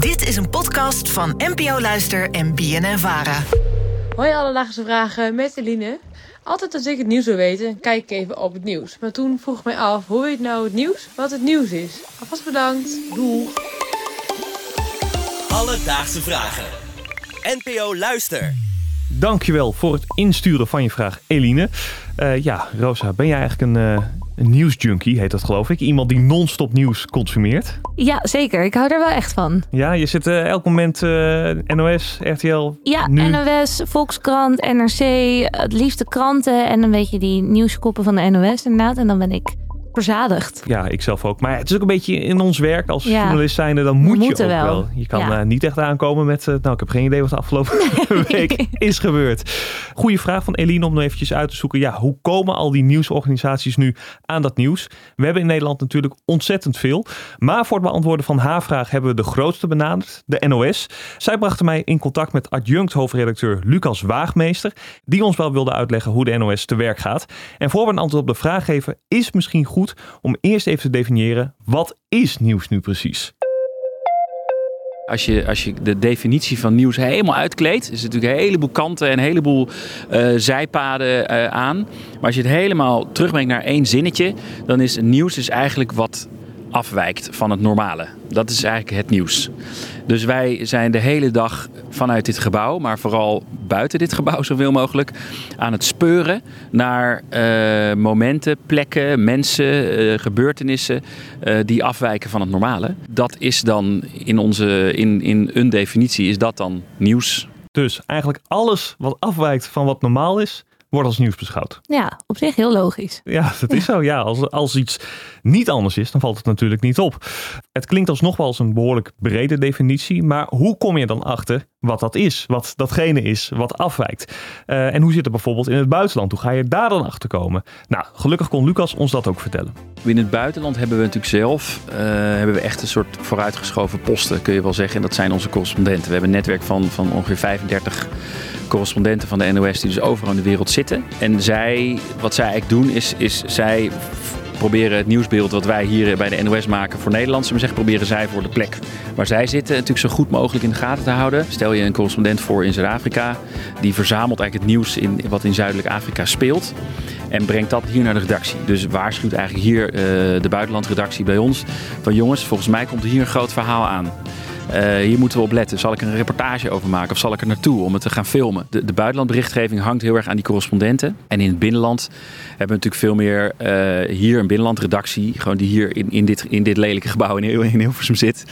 Dit is een podcast van NPO Luister en BNN Vara. Hoi alledaagse vragen met Eline. Altijd als ik het nieuws wil weten, kijk ik even op het nieuws. Maar toen vroeg ik mij af, hoe weet nou het nieuws wat het nieuws is? Alvast bedankt. Doeg. Alledaagse vragen. NPO Luister. Dankjewel voor het insturen van je vraag, Eline. Eh, ja, Rosa, ben jij eigenlijk een, uh, een nieuwsjunkie, heet dat geloof ik? Iemand die non-stop nieuws consumeert? Ja, zeker. Ik hou er wel echt van. Ja, je zit uh, elk moment NOS, RTL, Ja, nu. NOS, Volkskrant, NRC, het liefste kranten en een beetje die nieuwskoppen van de NOS inderdaad. En dan ben ik verzadigd. Ja, ik zelf ook. Maar het is ook een beetje in ons werk als Ja. journalist zijnde, dan moet je ook wel. wel. Je kan Ja. eh, niet echt aankomen met, eh, nou ik heb geen idee wat de afgelopen week is gebeurd. Goeie vraag van Eline om nog eventjes uit te zoeken. Ja, hoe komen al die nieuwsorganisaties nu aan dat nieuws? We hebben in Nederland natuurlijk ontzettend veel. Maar voor het beantwoorden van haar vraag hebben we de grootste benaderd, de NOS. Zij brachten mij in contact met adjunct hoofdredacteur Lucas Waagmeester, die ons wel wilde uitleggen hoe de NOS te werk gaat. En voor we een antwoord op de vraag geven, is misschien goed om eerst even te definiëren wat is nieuws nu precies? Als je, als je de definitie van nieuws helemaal uitkleedt, is er natuurlijk een heleboel kanten en een heleboel eh, zijpaden eh, aan. Maar als je het helemaal terugbrengt naar één zinnetje, dan is nieuws is eigenlijk wat afwijkt van het normale. Dat is eigenlijk het nieuws. Dus wij zijn de hele dag vanuit dit gebouw, maar vooral buiten dit gebouw zoveel mogelijk, aan het speuren naar eh, momenten, plekken, mensen, eh, gebeurtenissen eh, die afwijken van het normale. Dat is dan in, onze, in, in een definitie, is dat dan nieuws. Dus eigenlijk alles wat afwijkt van wat normaal is, wordt als nieuws beschouwd. Ja, op zich heel logisch. Ja, dat is zo. Ja, als, als iets niet anders is, dan valt het natuurlijk niet op. Het klinkt alsnog wel als een behoorlijk brede definitie, maar hoe kom je dan achter wat dat is? Wat datgene is wat afwijkt? Eh, en hoe zit het bijvoorbeeld in het buitenland? Hoe ga je daar dan achter komen? Nou, gelukkig kon Lucas ons dat ook vertellen. In het buitenland hebben we natuurlijk zelf eh, hebben we echt een soort vooruitgeschoven posten, kun je wel zeggen. En dat zijn onze correspondenten. We hebben een netwerk van, van ongeveer 35 correspondenten van de NOS die dus overal in de wereld zitten. En zij, wat zij eigenlijk doen, is, is zij proberen het nieuwsbeeld wat wij hier bij de NOS maken voor Nederlandse, maar zeggen, proberen zij voor de plek waar zij zitten natuurlijk zo goed mogelijk in de gaten te houden. Stel je een correspondent voor in Zuid-Afrika, die verzamelt eigenlijk het nieuws in, wat in Zuidelijk Afrika speelt en brengt dat hier naar de redactie. Dus waarschuwt eigenlijk hier uh, de buitenlandredactie bij ons van jongens, volgens mij komt er hier een groot verhaal aan. Uh, hier moeten we op letten. Zal ik een reportage over maken of zal ik er naartoe om het te gaan filmen? De, de buitenlandberichtgeving hangt heel erg aan die correspondenten. En in het binnenland hebben we natuurlijk veel meer uh, hier een binnenlandredactie. Gewoon die hier in, in, dit, in dit lelijke gebouw in, Heel, in Hilversum zit.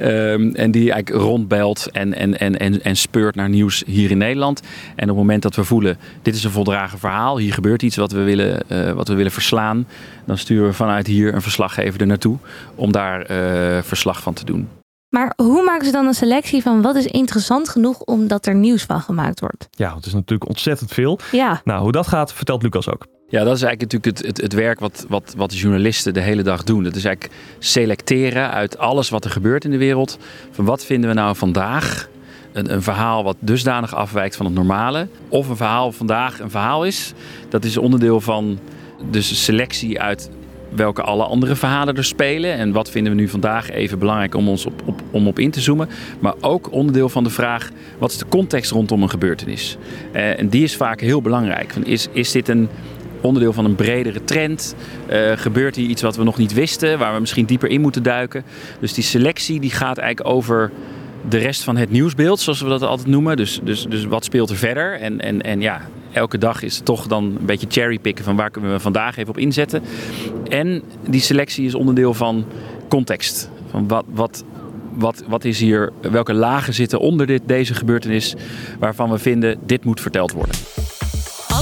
Um, en die eigenlijk rondbelt en, en, en, en, speurt naar nieuws hier in Nederland. En op het moment dat we voelen, dit is een voldragen verhaal. Hier gebeurt iets wat we willen, uh, wat we willen verslaan. Dan sturen we vanuit hier een verslaggever er naartoe om daar verslag van te doen. Maar hoe maken ze dan een selectie van wat is interessant genoeg omdat er nieuws van gemaakt wordt? Ja, het is natuurlijk ontzettend veel. Ja. Nou, hoe dat gaat, vertelt Lucas ook. Ja, dat is eigenlijk natuurlijk het, het, het werk wat, wat, wat de journalisten de hele dag doen. Dat is eigenlijk selecteren uit alles wat er gebeurt in de wereld. Van wat vinden we nou vandaag een, een, verhaal wat dusdanig afwijkt van het normale. Of een verhaal vandaag een verhaal is. Dat is onderdeel van dus selectie uit welke alle andere verhalen er spelen. En wat vinden we nu vandaag even belangrijk om ons op, op, om op in te zoomen. Maar ook onderdeel van de vraag, wat is de context rondom een gebeurtenis? Uh, en die is vaak heel belangrijk. Is, is dit een onderdeel van een bredere trend? Uh, gebeurt hier iets wat we nog niet wisten, waar we misschien dieper in moeten duiken? Dus die selectie die gaat eigenlijk over de rest van het nieuwsbeeld, zoals we dat altijd noemen. Dus, dus, dus wat speelt er verder? En, en, en ja, elke dag is het toch dan een beetje cherrypicken van waar kunnen we vandaag even op inzetten. En die selectie is onderdeel van context. Van wat, wat, wat, wat is hier, welke lagen zitten onder dit, deze gebeurtenis waarvan we vinden dit moet verteld worden.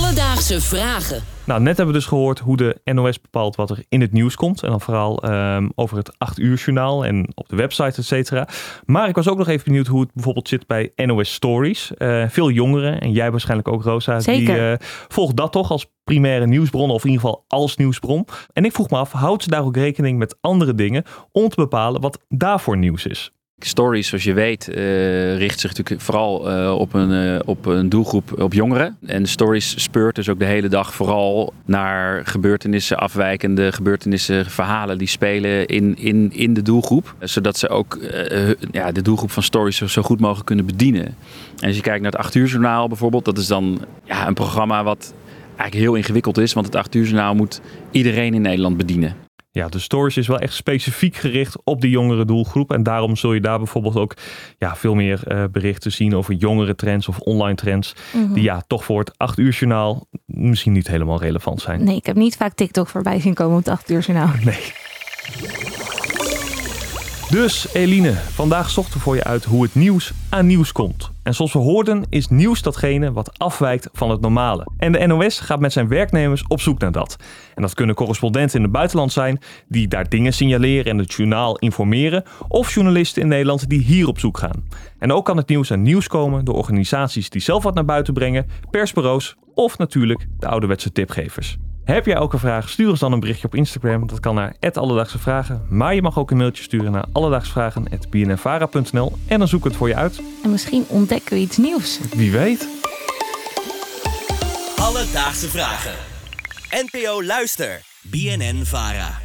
Alledaagse vragen. Nou, net hebben we dus gehoord hoe de NOS bepaalt wat er in het nieuws komt. En dan vooral um, over het 8 uur journaal en op de website, et cetera. Maar ik was ook nog even benieuwd hoe het bijvoorbeeld zit bij NOS Stories. Uh, veel jongeren, en jij waarschijnlijk ook Rosa, Zeker. die uh, volgt dat toch als primaire nieuwsbron of in ieder geval als nieuwsbron. En ik vroeg me af, houdt ze daar ook rekening met andere dingen om te bepalen wat daarvoor nieuws is? Stories, zoals je weet, uh, richt zich natuurlijk vooral uh, op, een, uh, op een doelgroep op jongeren. En Stories speurt dus ook de hele dag vooral naar gebeurtenissen, afwijkende gebeurtenissen, verhalen die spelen in, in, in de doelgroep. Zodat ze ook ja, de doelgroep van Stories zo, zo, goed mogelijk kunnen bedienen. En als je kijkt naar het 8 uur journaal bijvoorbeeld, dat is dan ja, een programma wat eigenlijk heel ingewikkeld is. Want het 8 uur journaal moet iedereen in Nederland bedienen. Ja, de stories is wel echt specifiek gericht op die jongere doelgroep. En daarom zul je daar bijvoorbeeld ook ja, veel meer uh, berichten zien over jongere trends of online trends. Mhm. Die ja, toch voor het 8 uur journaal misschien niet helemaal relevant zijn. Nee, ik heb niet vaak TikTok voorbij zien komen op het 8 uur journaal. Nee. Dus Eline, vandaag zochten we voor je uit hoe het nieuws aan nieuws komt. En zoals we hoorden is nieuws datgene wat afwijkt van het normale. En de NOS gaat met zijn werknemers op zoek naar dat. En dat kunnen correspondenten in het buitenland zijn die daar dingen signaleren en het journaal informeren. Of journalisten in Nederland die hier op zoek gaan. En ook kan het nieuws aan nieuws komen door organisaties die zelf wat naar buiten brengen, persbureaus of natuurlijk de ouderwetse tipgevers. Heb jij ook een vraag? Stuur ons dan een berichtje op Instagram. Dat kan naar Alledaagse Vragen. Maar je mag ook een mailtje sturen naar alledaagsvragen.bnnvara.nl en dan zoek ik het voor je uit. En misschien ontdekken we iets nieuws. Wie weet. Alledaagse Vragen. NPO Luister. BNN Vara.